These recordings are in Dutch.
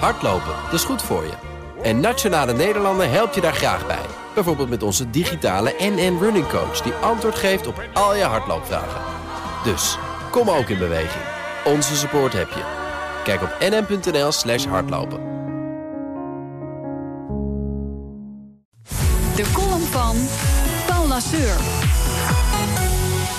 Hardlopen, dat is goed voor je. En Nationale Nederlanden helpt je daar graag bij. Bijvoorbeeld met onze digitale NN Running Coach... die antwoord geeft op al je hardloopvragen. Dus, kom ook in beweging. Onze support heb je. Kijk op nn.nl slash hardlopen. De column van Paul Lasseur.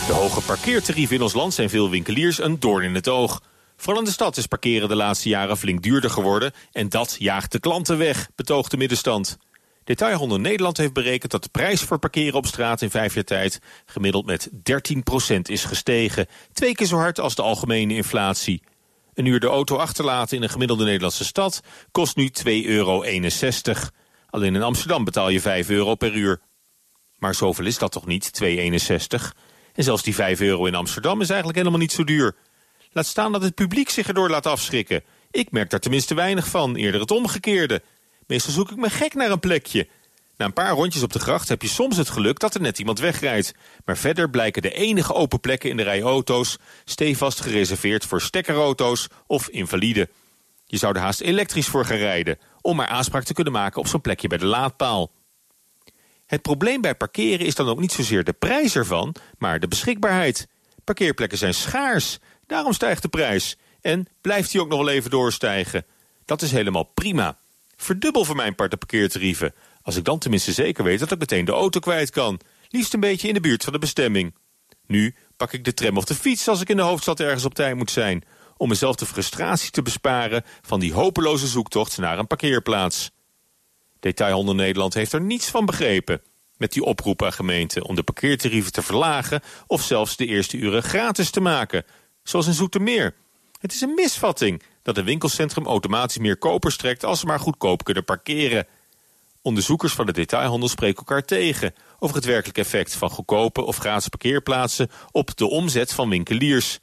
De hoge parkeertarieven in ons land zijn veel winkeliers een doorn in het oog. Vooral in de stad is parkeren de laatste jaren flink duurder geworden... en dat jaagt de klanten weg, betoogt de middenstand. Detailhandel Nederland heeft berekend dat de prijs voor parkeren op straat in vijf jaar tijd gemiddeld met 13% is gestegen. Twee keer zo hard als de algemene inflatie. Een uur de auto achterlaten in een gemiddelde Nederlandse stad kost nu 2,61 euro. Alleen in Amsterdam betaal je 5 euro per uur. Maar zoveel is dat toch niet, 2,61? En zelfs die 5 euro in Amsterdam is eigenlijk helemaal niet zo duur. Laat staan dat het publiek zich erdoor laat afschrikken. Ik merk daar tenminste weinig van, eerder het omgekeerde. Meestal zoek ik me gek naar een plekje. Na een paar rondjes op de gracht heb je soms het geluk dat er net iemand wegrijdt. Maar verder blijken de enige open plekken in de rij auto's... stevast gereserveerd voor stekkerauto's of invaliden. Je zou er haast elektrisch voor gaan rijden... om maar aanspraak te kunnen maken op zo'n plekje bij de laadpaal. Het probleem bij parkeren is dan ook niet zozeer de prijs ervan... maar de beschikbaarheid. Parkeerplekken zijn schaars, daarom stijgt de prijs. En blijft die ook nog wel even doorstijgen. Dat is helemaal prima. Verdubbel voor mijn part de parkeertarieven... als ik dan tenminste zeker weet dat ik meteen de auto kwijt kan. Liefst een beetje in de buurt van de bestemming. Nu pak ik de tram of de fiets als ik in de hoofdstad ergens op tijd moet zijn... om mezelf de frustratie te besparen van die hopeloze zoektocht naar een parkeerplaats. Detailhandel Nederland heeft er niets van begrepen... met die oproep aan gemeenten om de parkeertarieven te verlagen... of zelfs de eerste uren gratis te maken, zoals in Zoetermeer. Het is een misvatting dat een winkelcentrum automatisch meer kopers trekt... als ze maar goedkoop kunnen parkeren. Onderzoekers van de detailhandel spreken elkaar tegen... over het werkelijk effect van goedkope of gratis parkeerplaatsen... op de omzet van winkeliers.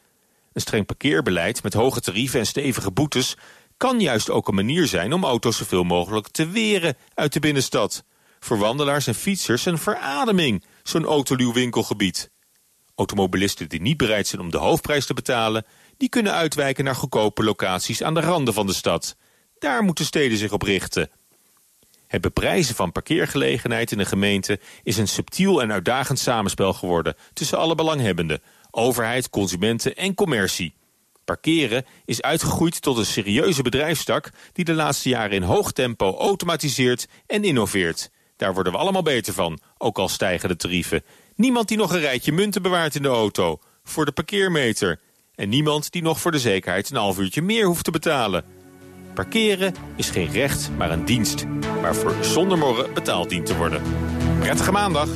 Een streng parkeerbeleid met hoge tarieven en stevige boetes... kan juist ook een manier zijn om auto's zoveel mogelijk te weren uit de binnenstad. Voor wandelaars en fietsers een verademing, zo'n autoluw winkelgebied. Automobilisten die niet bereid zijn om de hoofdprijs te betalen... die kunnen uitwijken naar goedkope locaties aan de randen van de stad. Daar moeten steden zich op richten. Het beprijzen van parkeergelegenheid in een gemeente... is een subtiel en uitdagend samenspel geworden... tussen alle belanghebbenden, overheid, consumenten en commercie. Parkeren is uitgegroeid tot een serieuze bedrijfstak... die de laatste jaren in hoog tempo automatiseert en innoveert. Daar worden we allemaal beter van, ook al stijgen de tarieven. Niemand die nog een rijtje munten bewaart in de auto. Voor de parkeermeter. En niemand die nog voor de zekerheid een half uurtje meer hoeft te betalen. Parkeren is geen recht, maar een dienst. Waarvoor zonder morgen betaald dient te worden. Prettige maandag.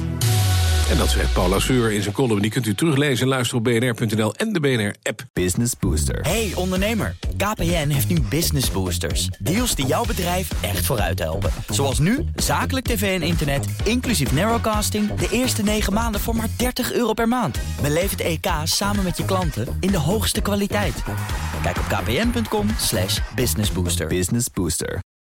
En dat zegt Paul Lasseur in zijn column. Die kunt u teruglezen en luisteren op bnr.nl en de BNR-app. Business Booster. Hey ondernemer, KPN heeft nu Business Boosters. Deals die jouw bedrijf echt vooruit helpen. Zoals nu, zakelijk tv en internet, inclusief narrowcasting... de eerste 9 maanden voor maar 30 euro per maand. Beleef het EK samen met je klanten in de hoogste kwaliteit. Kijk op kpn.com businessbooster. Business Booster.